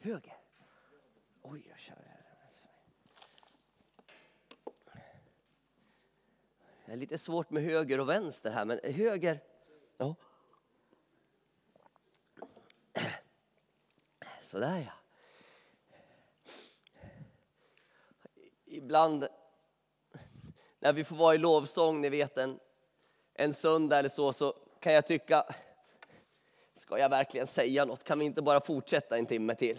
Höger. Oj, jag kör. här. Det är lite svårt med höger och vänster här, men höger. Ja. Sådär ja. Ibland när vi får vara i lovsång, ni vet en, en söndag eller så, så kan jag tycka, ska jag verkligen säga något? Kan vi inte bara fortsätta en timme till?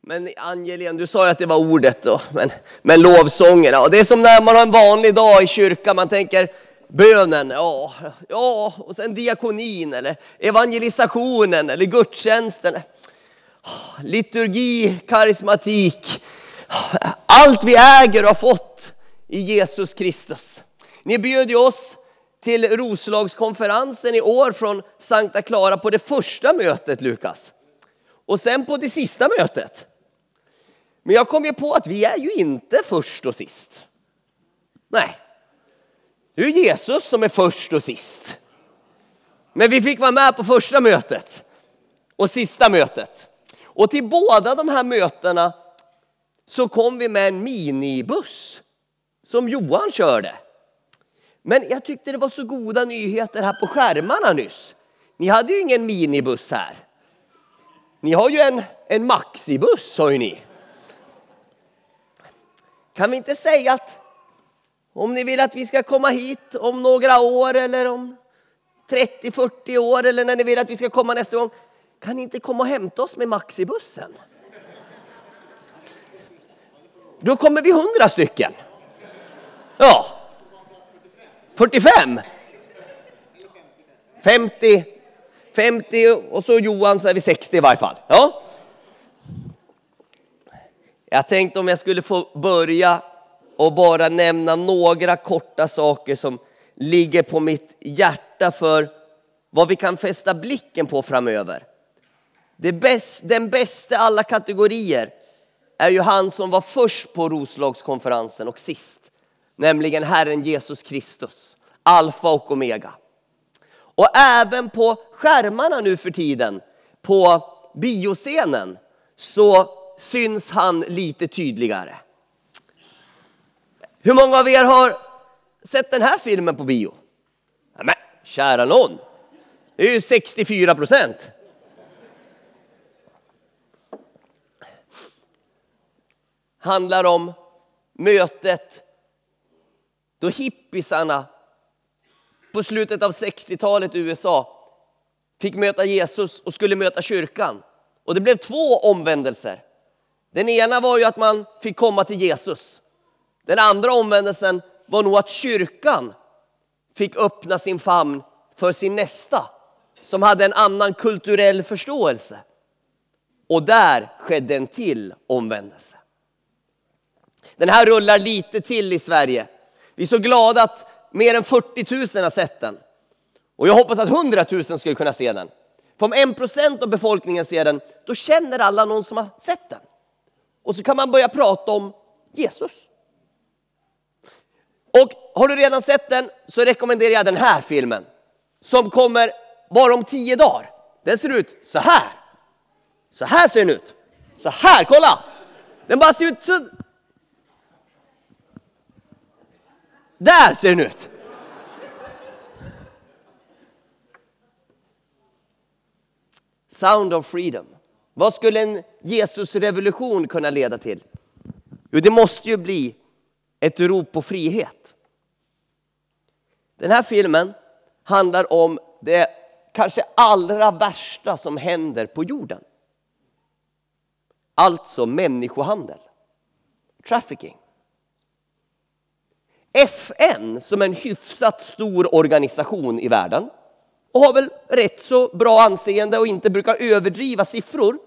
Men Angelien, du sa ju att det var ordet då, men, men lovsångerna. Och det är som när man har en vanlig dag i kyrkan, man tänker bönen, ja, ja, och sen diakonin eller evangelisationen eller gudstjänsten. Liturgi, karismatik, allt vi äger och har fått i Jesus Kristus. Ni bjöd ju oss till Roslagskonferensen i år från Sankta Clara på det första mötet, Lukas. Och sen på det sista mötet. Men jag kom ju på att vi är ju inte först och sist. Nej, det är Jesus som är först och sist. Men vi fick vara med på första mötet och sista mötet. Och till båda de här mötena så kom vi med en minibuss som Johan körde. Men jag tyckte det var så goda nyheter här på skärmarna nyss. Ni hade ju ingen minibuss här. Ni har ju en, en maxibuss har ju ni. Kan vi inte säga att om ni vill att vi ska komma hit om några år eller om 30-40 år eller när ni vill att vi ska komma nästa gång. Kan ni inte komma och hämta oss med maxibussen? Då kommer vi hundra stycken. Ja. 45. 50. 50 och så Johan så är vi 60 i varje fall. Ja. Jag tänkte om jag skulle få börja och bara nämna några korta saker som ligger på mitt hjärta för vad vi kan fästa blicken på framöver. Det bäst, den bästa alla kategorier är ju han som var först på Roslagskonferensen och sist, nämligen Herren Jesus Kristus, alfa och omega. Och även på skärmarna nu för tiden, på bioscenen, så syns han lite tydligare. Hur många av er har sett den här filmen på bio? Men kära någon, det är ju 64 procent. Handlar om mötet då hippisarna på slutet av 60-talet i USA fick möta Jesus och skulle möta kyrkan. Och det blev två omvändelser. Den ena var ju att man fick komma till Jesus. Den andra omvändelsen var nog att kyrkan fick öppna sin famn för sin nästa som hade en annan kulturell förståelse. Och där skedde en till omvändelse. Den här rullar lite till i Sverige. Vi är så glada att mer än 40 000 har sett den. Och jag hoppas att 100 000 skulle kunna se den. För om en procent av befolkningen ser den, då känner alla någon som har sett den. Och så kan man börja prata om Jesus. Och har du redan sett den så rekommenderar jag den här filmen. Som kommer bara om tio dagar. Den ser ut så här. Så här ser den ut. Så här, kolla! Den bara ser ut så... Där ser den ut. Sound of freedom. Vad skulle en Jesusrevolution kunna leda till? Jo, det måste ju bli ett rop på frihet. Den här filmen handlar om det kanske allra värsta som händer på jorden. Alltså människohandel, trafficking. FN som en hyfsat stor organisation i världen och har väl rätt så bra anseende och inte brukar överdriva siffror.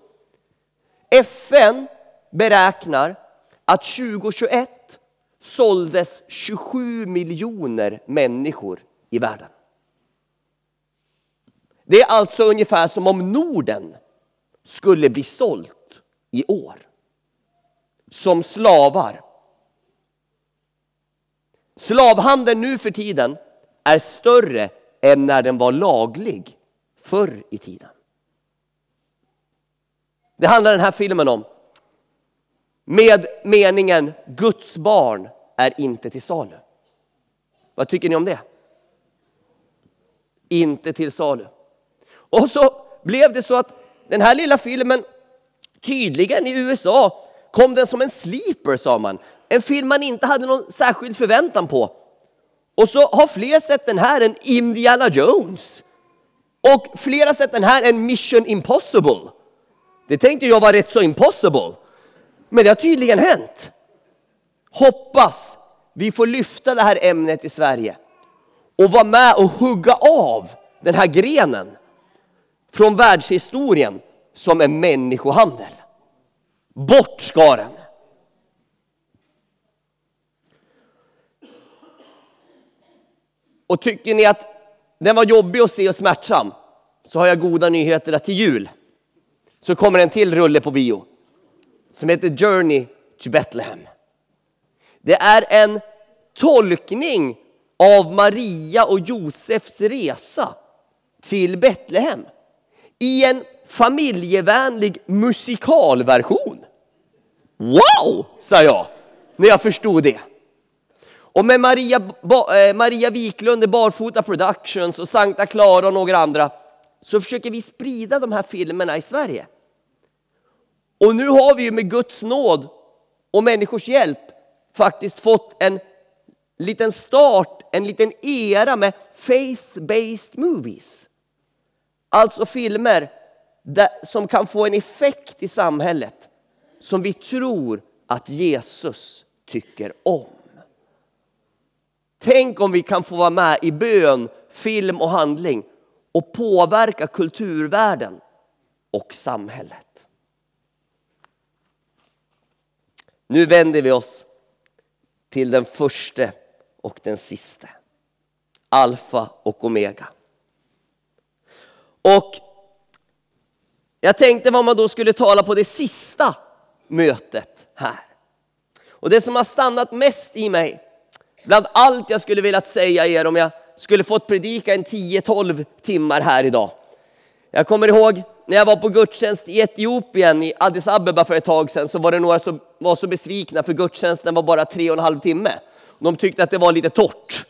FN beräknar att 2021 såldes 27 miljoner människor i världen. Det är alltså ungefär som om Norden skulle bli sålt i år. Som slavar. Slavhandeln nu för tiden är större än när den var laglig förr i tiden. Det handlar den här filmen om. Med meningen Guds barn är inte till salu. Vad tycker ni om det? Inte till salu. Och så blev det så att den här lilla filmen, tydligen i USA, kom den som en sleeper sa man. En film man inte hade någon särskild förväntan på. Och så har fler sett den här än Indiana Jones. Och fler har sett den här än Mission Impossible. Det tänkte jag var rätt så impossible. Men det har tydligen hänt. Hoppas vi får lyfta det här ämnet i Sverige och vara med och hugga av den här grenen från världshistorien som är människohandel. Bort ska den! Och tycker ni att den var jobbig att se och smärtsam så har jag goda nyheter att till jul så kommer en till rulle på bio som heter Journey to Bethlehem. Det är en tolkning av Maria och Josefs resa till Betlehem i en familjevänlig musikalversion. Wow, sa jag när jag förstod det. Och med Maria, eh, Maria Wiklund, Barfota Productions och Sankta Clara och några andra så försöker vi sprida de här filmerna i Sverige. Och nu har vi ju med Guds nåd och människors hjälp faktiskt fått en liten start, en liten era med faith-based movies. Alltså filmer som kan få en effekt i samhället som vi tror att Jesus tycker om. Tänk om vi kan få vara med i bön, film och handling och påverka kulturvärlden och samhället. Nu vänder vi oss till den första och den sista. Alfa och omega. Och jag tänkte vad man då skulle tala på det sista mötet här. Och det som har stannat mest i mig, bland allt jag skulle velat säga er om jag skulle fått predika en 10-12 timmar här idag. Jag kommer ihåg när jag var på gudstjänst i Etiopien, i Addis Abeba för ett tag sedan, så var det några som var så besvikna för gudstjänsten var bara tre och en halv timme. De tyckte att det var lite torrt.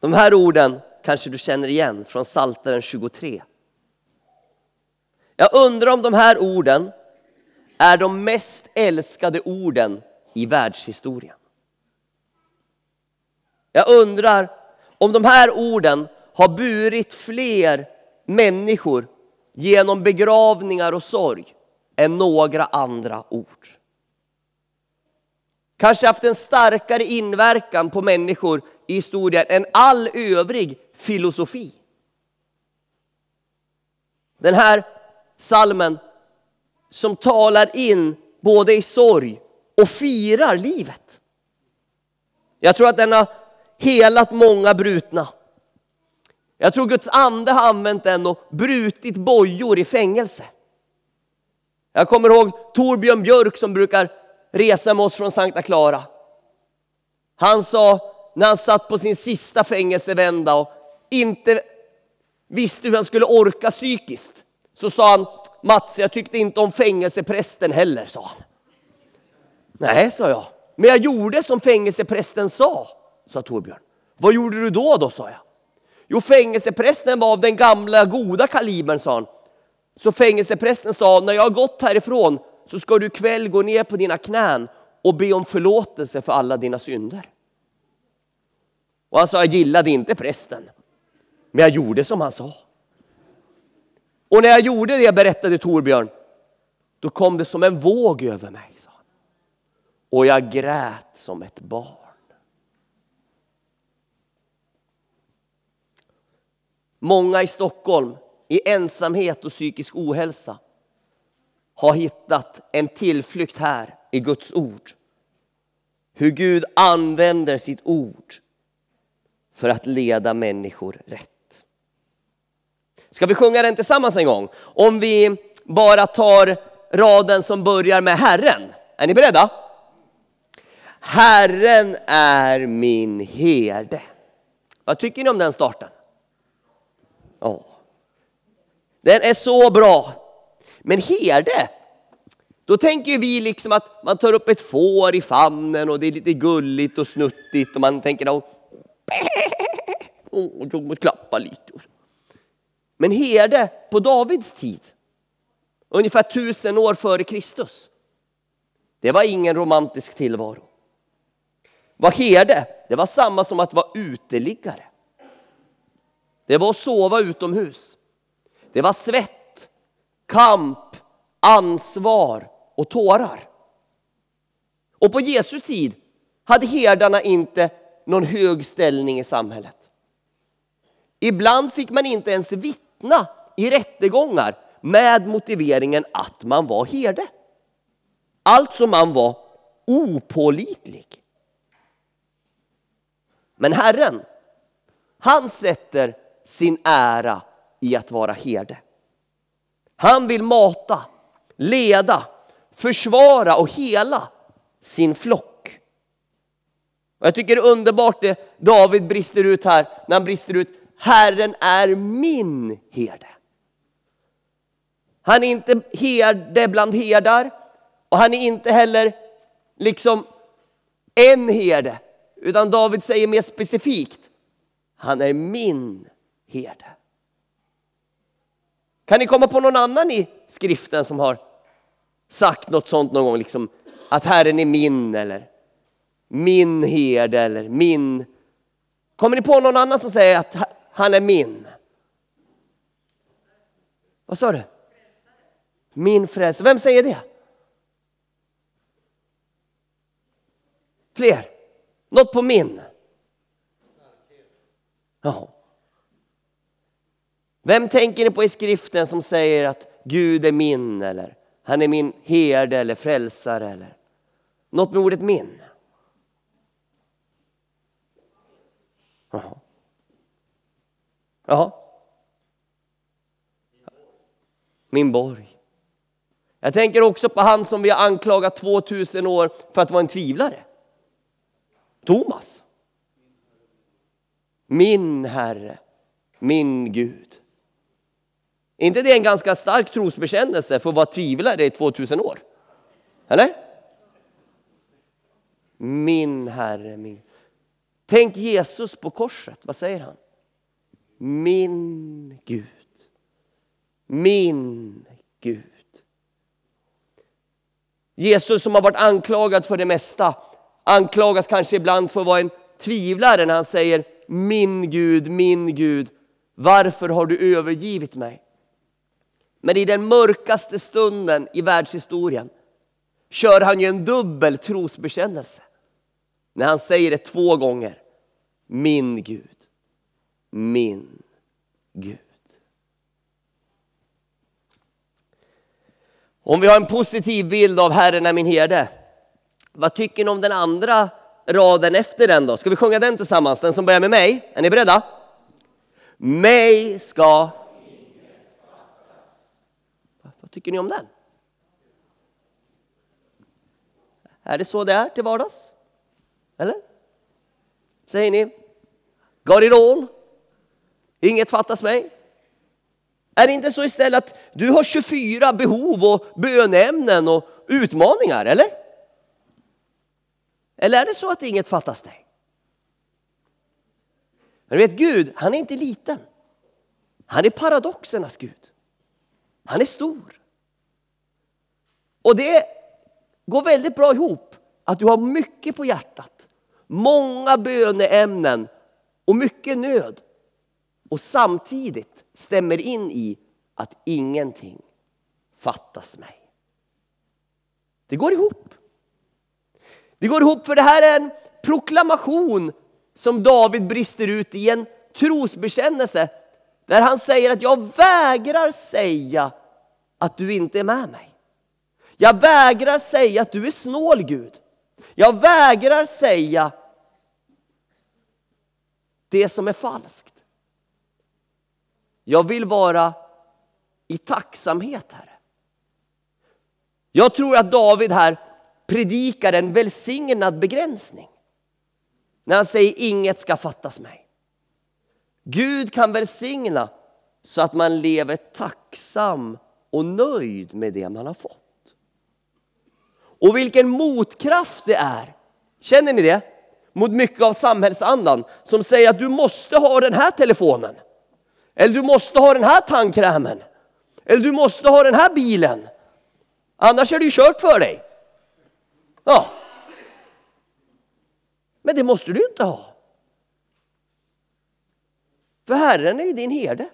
De här orden kanske du känner igen från Salteren 23. Jag undrar om de här orden är de mest älskade orden i världshistorien. Jag undrar om de här orden har burit fler människor genom begravningar och sorg än några andra ord. Kanske haft en starkare inverkan på människor i historien än all övrig filosofi. Den här salmen som talar in både i sorg och firar livet. Jag tror att den har helat många brutna. Jag tror Guds ande har använt den och brutit bojor i fängelse. Jag kommer ihåg Torbjörn Björk som brukar resa med oss från Sankta Clara. Han sa när han satt på sin sista fängelsevända och inte visste hur han skulle orka psykiskt. Så sa han, Mats jag tyckte inte om fängelseprästen heller, sa han. Nej, sa jag, men jag gjorde som fängelseprästen sa sa Torbjörn. Vad gjorde du då då, sa jag. Jo, fängelseprästen var av den gamla goda kalibern, sa han. Så fängelseprästen sa, när jag har gått härifrån så ska du ikväll gå ner på dina knän och be om förlåtelse för alla dina synder. Och han sa, jag gillade inte prästen, men jag gjorde som han sa. Och när jag gjorde det, berättade Torbjörn, då kom det som en våg över mig. Sa han. Och jag grät som ett barn. Många i Stockholm i ensamhet och psykisk ohälsa har hittat en tillflykt här i Guds ord. Hur Gud använder sitt ord för att leda människor rätt. Ska vi sjunga den tillsammans en gång? Om vi bara tar raden som börjar med Herren. Är ni beredda? Herren är min herde. Vad tycker ni om den starten? Ja. Den är så bra. Men herde, då tänker vi liksom att man tar upp ett får i famnen och det är lite gulligt och snuttigt och man tänker att måste klappa lite. Men herde på Davids tid, ungefär tusen år före Kristus, det var ingen romantisk tillvaro. Vad herde, det var samma som att vara uteliggare. Det var att sova utomhus. Det var svett, kamp, ansvar och tårar. Och på Jesu tid hade herdarna inte någon hög ställning i samhället. Ibland fick man inte ens vittna i rättegångar med motiveringen att man var herde. Alltså man var opålitlig. Men Herren, han sätter sin ära i att vara herde. Han vill mata, leda, försvara och hela sin flock. Och jag tycker det är underbart det David brister ut här, när han brister ut Herren är min herde. Han är inte herde bland herdar och han är inte heller liksom en herde, utan David säger mer specifikt, han är min herde. Kan ni komma på någon annan i skriften som har sagt något sånt någon gång, liksom att Herren är min eller min herde eller min. Kommer ni på någon annan som säger att han är min? Vad sa du? Min frälsare. Vem säger det? Fler? Något på min? Ja. Vem tänker ni på i skriften som säger att Gud är min eller han är min herde eller frälsare eller något med ordet min? Ja. Jaha. Min borg. Jag tänker också på han som vi har anklagat 2000 år för att vara en tvivlare. Thomas. Min Herre, min Gud. Är inte det en ganska stark trosbekännelse för att vara tvivlare i 2000 år? Eller? Min Herre, min. Tänk Jesus på korset, vad säger han? Min Gud. Min Gud. Jesus som har varit anklagad för det mesta anklagas kanske ibland för att vara en tvivlare när han säger min Gud, min Gud, varför har du övergivit mig? Men i den mörkaste stunden i världshistorien kör han ju en dubbel trosbekännelse. När han säger det två gånger. Min Gud, min Gud. Om vi har en positiv bild av Herren är min herde. Vad tycker ni om den andra raden efter den då? Ska vi sjunga den tillsammans? Den som börjar med mig. Är ni beredda? Mig ska Vad tycker ni om den? Är det så det är till vardags? Eller? Säger ni? Got it all? Inget fattas mig? Är det inte så istället att du har 24 behov och bönämnen och utmaningar, eller? Eller är det så att inget fattas dig? Men du vet, Gud, han är inte liten. Han är paradoxernas Gud. Han är stor. Och det går väldigt bra ihop att du har mycket på hjärtat, många böneämnen och mycket nöd och samtidigt stämmer in i att ingenting fattas mig. Det går ihop. Det går ihop för det här är en proklamation som David brister ut i en trosbekännelse där han säger att jag vägrar säga att du inte är med mig. Jag vägrar säga att du är snål Gud. Jag vägrar säga det som är falskt. Jag vill vara i tacksamhet, Herre. Jag tror att David här predikar en välsignad begränsning. När han säger inget ska fattas mig. Gud kan välsigna så att man lever tacksam och nöjd med det man har fått. Och vilken motkraft det är, känner ni det? Mot mycket av samhällsandan som säger att du måste ha den här telefonen. Eller du måste ha den här tandkrämen. Eller du måste ha den här bilen. Annars är det ju kört för dig. Ja. Men det måste du inte ha. För Herren är ju din herde.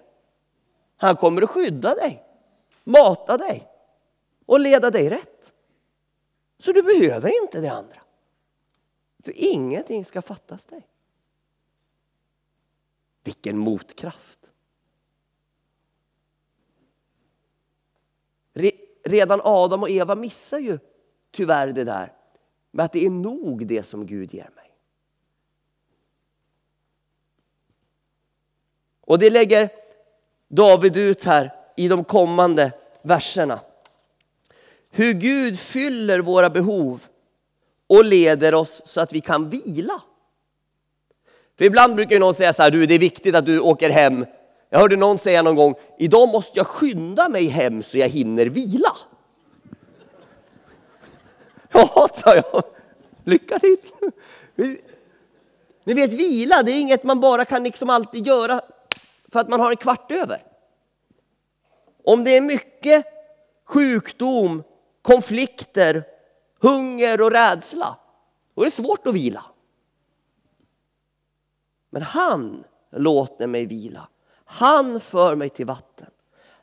Han kommer att skydda dig, mata dig och leda dig rätt. Så du behöver inte det andra. För ingenting ska fattas dig. Vilken motkraft! Redan Adam och Eva missar ju tyvärr det där med att det är nog det som Gud ger mig. Och det lägger David ut här i de kommande verserna. Hur Gud fyller våra behov och leder oss så att vi kan vila. För ibland brukar någon säga så här, du det är viktigt att du åker hem. Jag hörde någon säga någon gång, idag måste jag skynda mig hem så jag hinner vila. Ja, sa jag. Lycka till! Ni vet vila, det är inget man bara kan liksom alltid göra för att man har en kvart över. Om det är mycket sjukdom, konflikter, hunger och rädsla, då är det svårt att vila. Men han låter mig vila. Han för mig till vatten.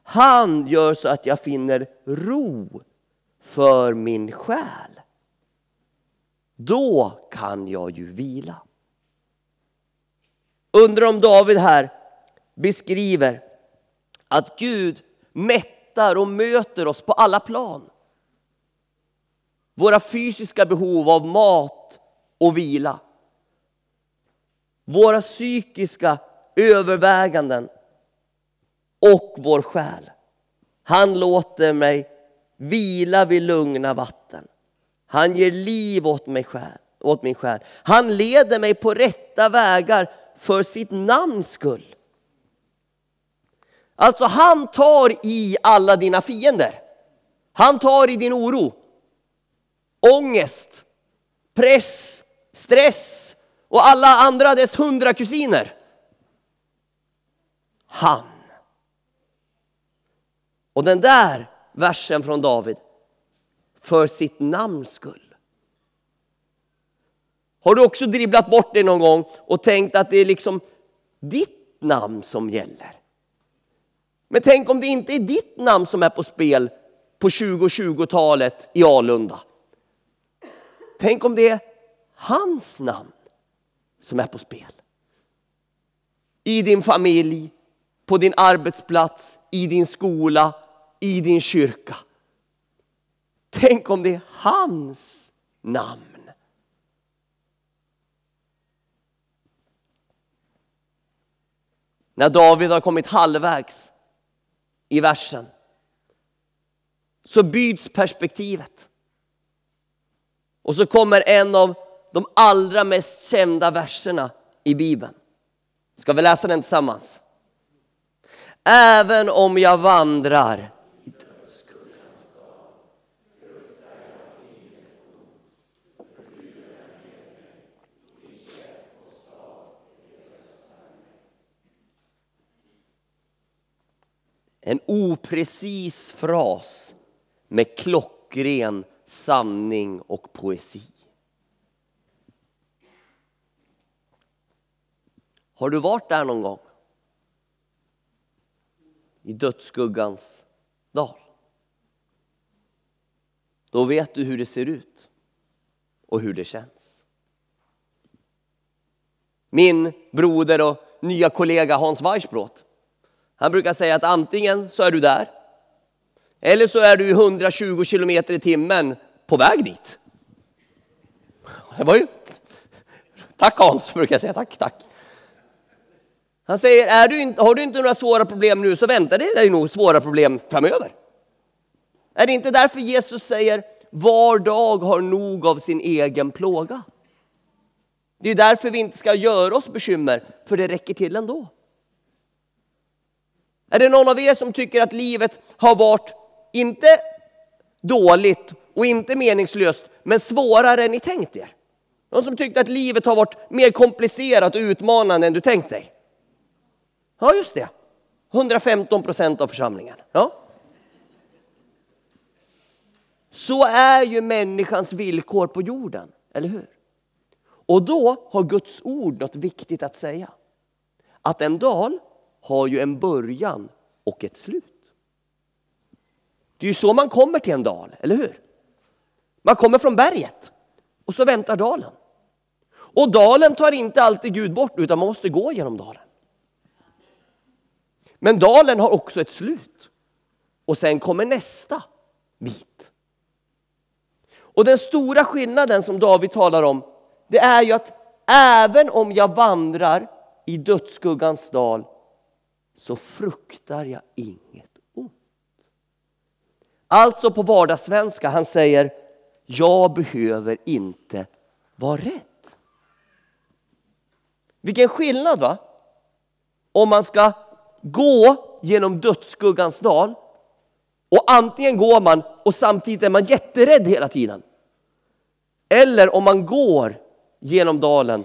Han gör så att jag finner ro för min själ. Då kan jag ju vila. Undrar om David här beskriver att Gud mättar och möter oss på alla plan. Våra fysiska behov av mat och vila. Våra psykiska överväganden och vår själ. Han låter mig vila vid lugna vatten. Han ger liv åt, mig själ, åt min själ. Han leder mig på rätta vägar för sitt namns skull. Alltså han tar i alla dina fiender. Han tar i din oro, ångest, press, stress och alla andra dess hundra kusiner. Han. Och den där versen från David, för sitt namns skull. Har du också dribblat bort det någon gång och tänkt att det är liksom ditt namn som gäller? Men tänk om det inte är ditt namn som är på spel på 2020-talet i Alunda. Tänk om det är hans namn som är på spel. I din familj, på din arbetsplats, i din skola, i din kyrka. Tänk om det är hans namn. När David har kommit halvvägs i versen så byts perspektivet. Och så kommer en av de allra mest kända verserna i Bibeln. Ska vi läsa den tillsammans? Även om jag vandrar En oprecis fras med klockren sanning och poesi. Har du varit där någon gång? I dödsskuggans dal. Då vet du hur det ser ut och hur det känns. Min broder och nya kollega Hans Weissbrot han brukar säga att antingen så är du där eller så är du 120 kilometer i timmen på väg dit. Det var ju... Tack Hans, brukar jag säga. Tack, tack. Han säger, är du inte, har du inte några svåra problem nu så väntar det dig nog svåra problem framöver. Är det inte därför Jesus säger, var dag har nog av sin egen plåga? Det är därför vi inte ska göra oss bekymmer, för det räcker till ändå. Är det någon av er som tycker att livet har varit, inte dåligt och inte meningslöst, men svårare än ni tänkt er? Någon som tyckte att livet har varit mer komplicerat och utmanande än du tänkt dig? Ja, just det. 115 procent av församlingen. Ja. Så är ju människans villkor på jorden, eller hur? Och då har Guds ord något viktigt att säga. Att en dal har ju en början och ett slut. Det är ju så man kommer till en dal, eller hur? Man kommer från berget och så väntar dalen. Och dalen tar inte alltid Gud bort utan man måste gå genom dalen. Men dalen har också ett slut. Och sen kommer nästa bit. Och den stora skillnaden som David talar om, det är ju att även om jag vandrar i dödsskuggans dal så fruktar jag inget ont. Alltså på vardagssvenska, han säger, jag behöver inte vara rädd. Vilken skillnad va? Om man ska gå genom dödsskuggans dal och antingen går man och samtidigt är man jätterädd hela tiden. Eller om man går genom dalen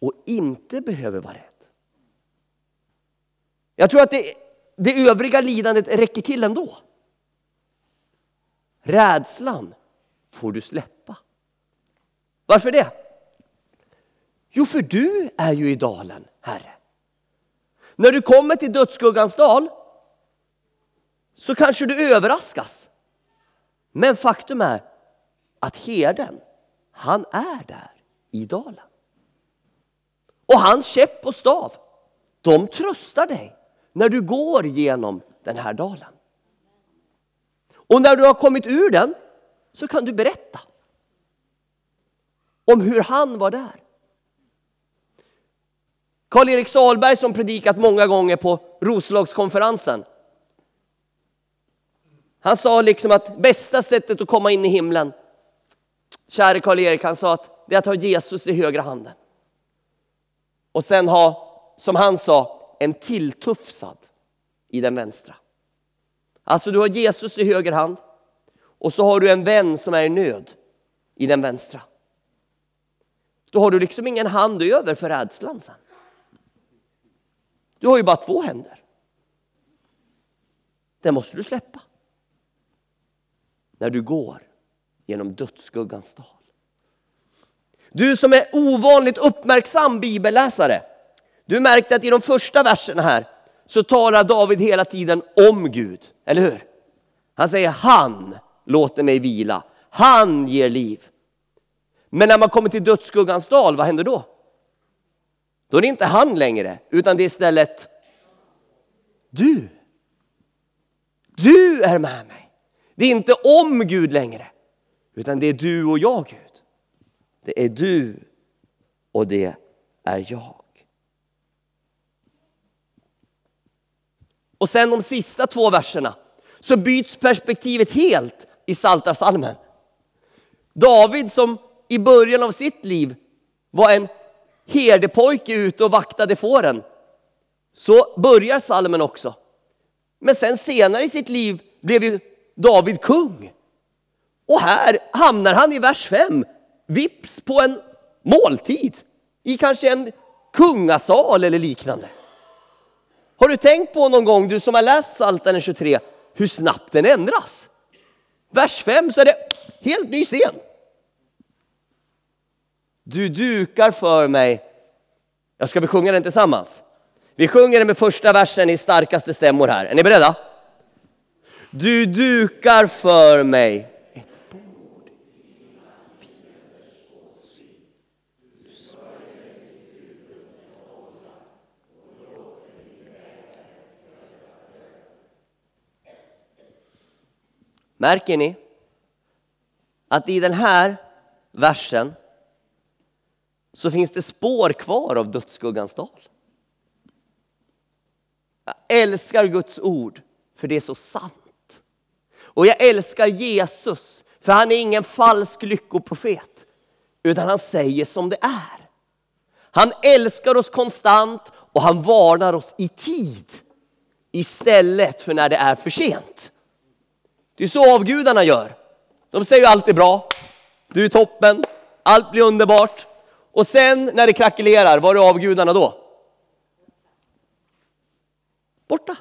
och inte behöver vara rädd. Jag tror att det, det övriga lidandet räcker till ändå. Rädslan får du släppa. Varför det? Jo, för du är ju i dalen, Herre. När du kommer till dödsskuggans dal så kanske du överraskas. Men faktum är att herden, han är där i dalen. Och hans käpp och stav, de tröstar dig när du går genom den här dalen. Och när du har kommit ur den så kan du berätta om hur han var där. Karl-Erik Salberg som predikat många gånger på Roslagskonferensen. Han sa liksom att bästa sättet att komma in i himlen, käre Karl-Erik, han sa att det är att ha Jesus i högra handen. Och sen ha, som han sa, en tilltufsad i den vänstra. Alltså du har Jesus i höger hand och så har du en vän som är i nöd i den vänstra. Då har du liksom ingen hand över för rädslan sen. Du har ju bara två händer. Det måste du släppa. När du går genom dödsskuggans dal. Du som är ovanligt uppmärksam bibelläsare. Du märkte att i de första verserna här så talar David hela tiden om Gud, eller hur? Han säger han låter mig vila, han ger liv. Men när man kommer till dödsskuggans dal, vad händer då? Då är det inte han längre, utan det är istället du. Du är med mig. Det är inte om Gud längre, utan det är du och jag Gud. Det är du och det är jag. Och sen de sista två verserna så byts perspektivet helt i Psaltarpsalmen. David som i början av sitt liv var en herdepojke ute och vaktade fåren. Så börjar salmen också. Men sen senare i sitt liv blev ju David kung. Och här hamnar han i vers 5, vips på en måltid i kanske en kungasal eller liknande. Har du tänkt på någon gång, du som har läst Psaltaren 23, hur snabbt den ändras? Vers 5 så är det helt ny scen. Du dukar för mig. Jag ska vi sjunga den tillsammans? Vi sjunger den med första versen i starkaste stämmor här. Är ni beredda? Du dukar för mig Märker ni att i den här versen så finns det spår kvar av dödsskuggans dal? Jag älskar Guds ord för det är så sant. Och jag älskar Jesus för han är ingen falsk lyckoprofet utan han säger som det är. Han älskar oss konstant och han varnar oss i tid istället för när det är för sent. Det är så avgudarna gör. De säger ju är bra, du är toppen, allt blir underbart. Och sen när det krackelerar, var är avgudarna då? Borta.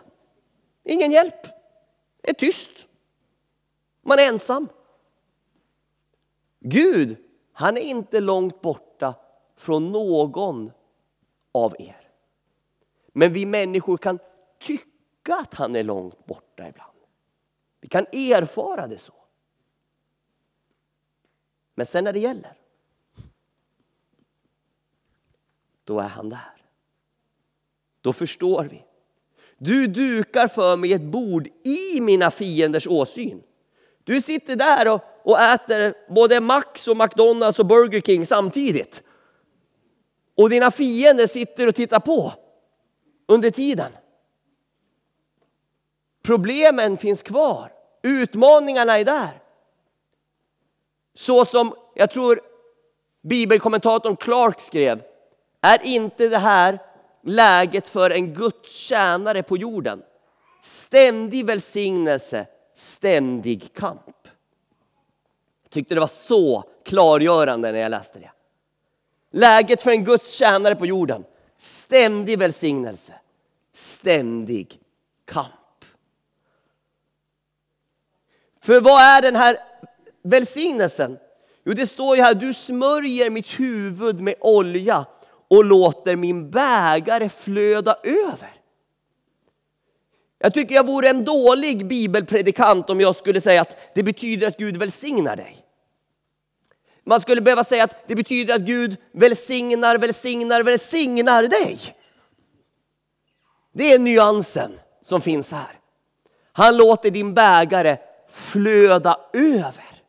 Ingen hjälp. Det är tyst. Man är ensam. Gud, han är inte långt borta från någon av er. Men vi människor kan tycka att han är långt borta ibland. Vi kan erfara det så. Men sen när det gäller, då är han där. Då förstår vi. Du dukar för mig ett bord i mina fienders åsyn. Du sitter där och, och äter både Max och McDonalds och Burger King samtidigt. Och dina fiender sitter och tittar på under tiden. Problemen finns kvar. Utmaningarna är där. Så som jag tror bibelkommentatorn Clark skrev, är inte det här läget för en Guds tjänare på jorden? Ständig välsignelse, ständig kamp. Jag tyckte det var så klargörande när jag läste det. Läget för en Guds tjänare på jorden, ständig välsignelse, ständig kamp. För vad är den här välsignelsen? Jo, det står ju här, du smörjer mitt huvud med olja och låter min bägare flöda över. Jag tycker jag vore en dålig bibelpredikant om jag skulle säga att det betyder att Gud välsignar dig. Man skulle behöva säga att det betyder att Gud välsignar, välsignar, välsignar dig. Det är nyansen som finns här. Han låter din bägare flöda över.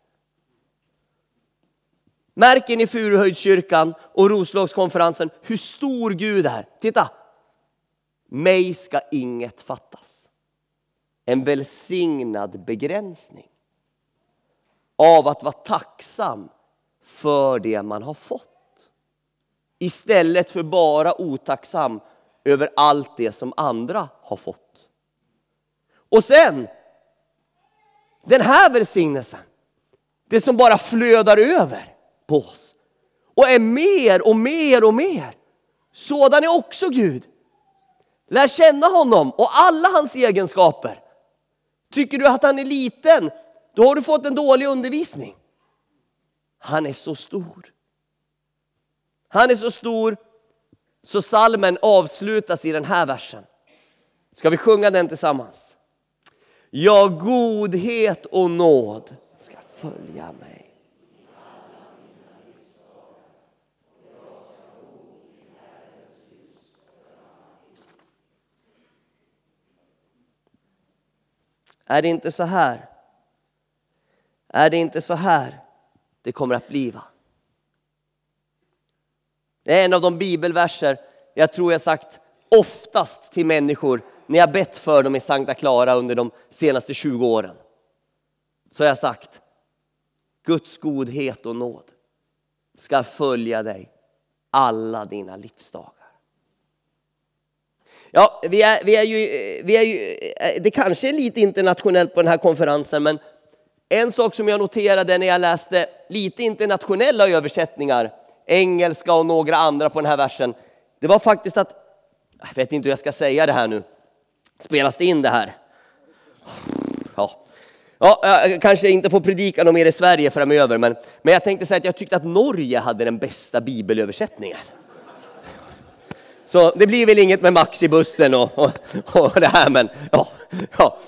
Märker ni Furuhöjdskyrkan och Roslagskonferensen hur stor Gud är? Titta! Mig ska inget fattas. En välsignad begränsning av att vara tacksam för det man har fått. Istället för bara otacksam över allt det som andra har fått. Och sen, den här välsignelsen, det som bara flödar över på oss och är mer och mer och mer. Sådan är också Gud. Lär känna honom och alla hans egenskaper. Tycker du att han är liten, då har du fått en dålig undervisning. Han är så stor. Han är så stor så salmen avslutas i den här versen. Ska vi sjunga den tillsammans? Ja, godhet och nåd ska följa mig. Är det inte så här? Är det inte så här det kommer att bliva? Det är en av de bibelverser jag tror jag sagt oftast till människor när jag bett för dem i Sankta Clara under de senaste 20 åren. Så har jag sagt, Guds godhet och nåd ska följa dig alla dina livsdagar. Ja, vi är, vi är ju, vi är ju, det kanske är lite internationellt på den här konferensen, men en sak som jag noterade när jag läste lite internationella översättningar, engelska och några andra på den här versen, det var faktiskt att, jag vet inte hur jag ska säga det här nu, spelas det in det här? Ja, ja jag kanske inte får predika något mer i Sverige framöver, men, men jag tänkte säga att jag tyckte att Norge hade den bästa bibelöversättningen. Så det blir väl inget med Max i bussen och, och, och det här, men ja, ja,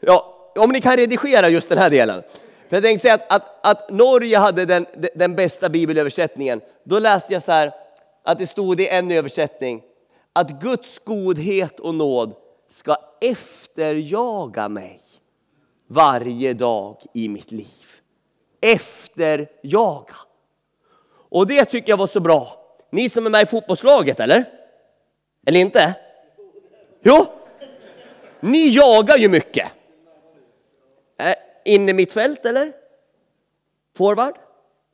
ja, om ni kan redigera just den här delen. För jag tänkte säga att, att, att Norge hade den, den bästa bibelöversättningen. Då läste jag så här, att det stod i en översättning, att Guds godhet och nåd ska efterjaga mig varje dag i mitt liv. Efterjaga. Och det tycker jag var så bra. Ni som är med i fotbollslaget, eller? Eller inte? Jo, ni jagar ju mycket. Äh, inne mitt fält eller? Forward?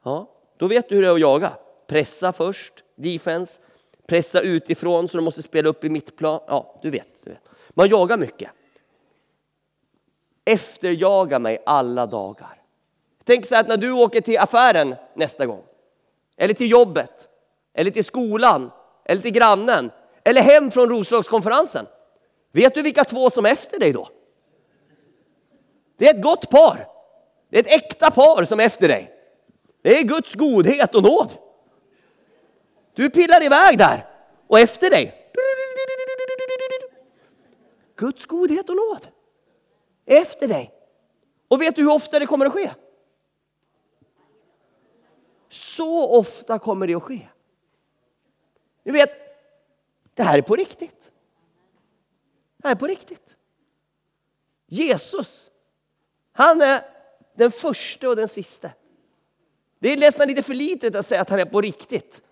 Ja, då vet du hur det är att jaga. Pressa först, defense. pressa utifrån så de måste spela upp i mittplan. Ja, du vet, du vet. Man jagar mycket. Efterjaga mig alla dagar. Tänk så att när du åker till affären nästa gång, eller till jobbet, eller till skolan, eller till grannen, eller hem från Roslagskonferensen. Vet du vilka två som är efter dig då? Det är ett gott par. Det är ett äkta par som är efter dig. Det är Guds godhet och nåd. Du pillar iväg där och efter dig. Guds godhet och nåd. Efter dig. Och vet du hur ofta det kommer att ske? Så ofta kommer det att ske. Du vet, det här är på riktigt. Det här är på riktigt. Jesus, han är den första och den sista. Det är nästan lite för litet att säga att han är på riktigt.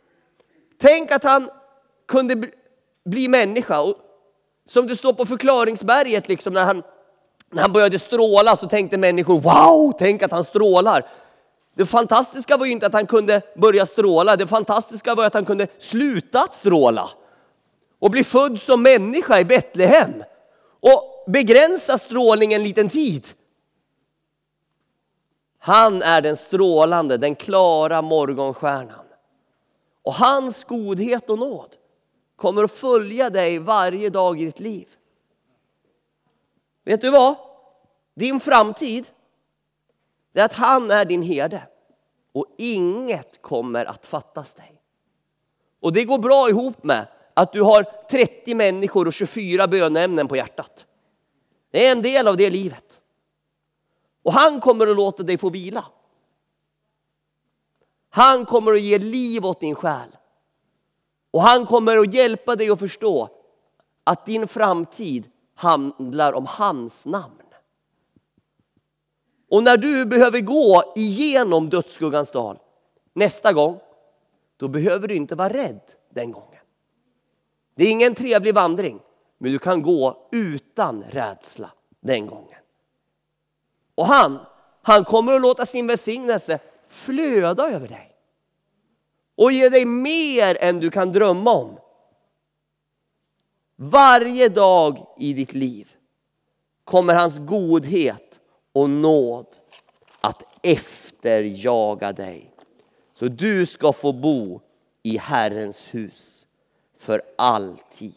Tänk att han kunde bli människa. Och som det står på förklaringsberget, liksom, när, han, när han började stråla så tänkte människor wow, tänk att han strålar. Det fantastiska var ju inte att han kunde börja stråla, det fantastiska var att han kunde sluta att stråla och bli född som människa i Betlehem och begränsa strålningen en liten tid. Han är den strålande, den klara morgonstjärnan. Och hans godhet och nåd kommer att följa dig varje dag i ditt liv. Vet du vad? Din framtid det är att han är din herde och inget kommer att fattas dig. Och det går bra ihop med att du har 30 människor och 24 bönämnen på hjärtat. Det är en del av det livet. Och han kommer att låta dig få vila. Han kommer att ge liv åt din själ. Och han kommer att hjälpa dig att förstå att din framtid handlar om hans namn. Och när du behöver gå igenom dödsskuggans dal nästa gång, då behöver du inte vara rädd den gången. Det är ingen trevlig vandring, men du kan gå utan rädsla den gången. Och han, han kommer att låta sin välsignelse flöda över dig och ge dig mer än du kan drömma om. Varje dag i ditt liv kommer hans godhet och nåd att efterjaga dig. Så du ska få bo i Herrens hus för alltid.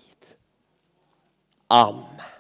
Amen.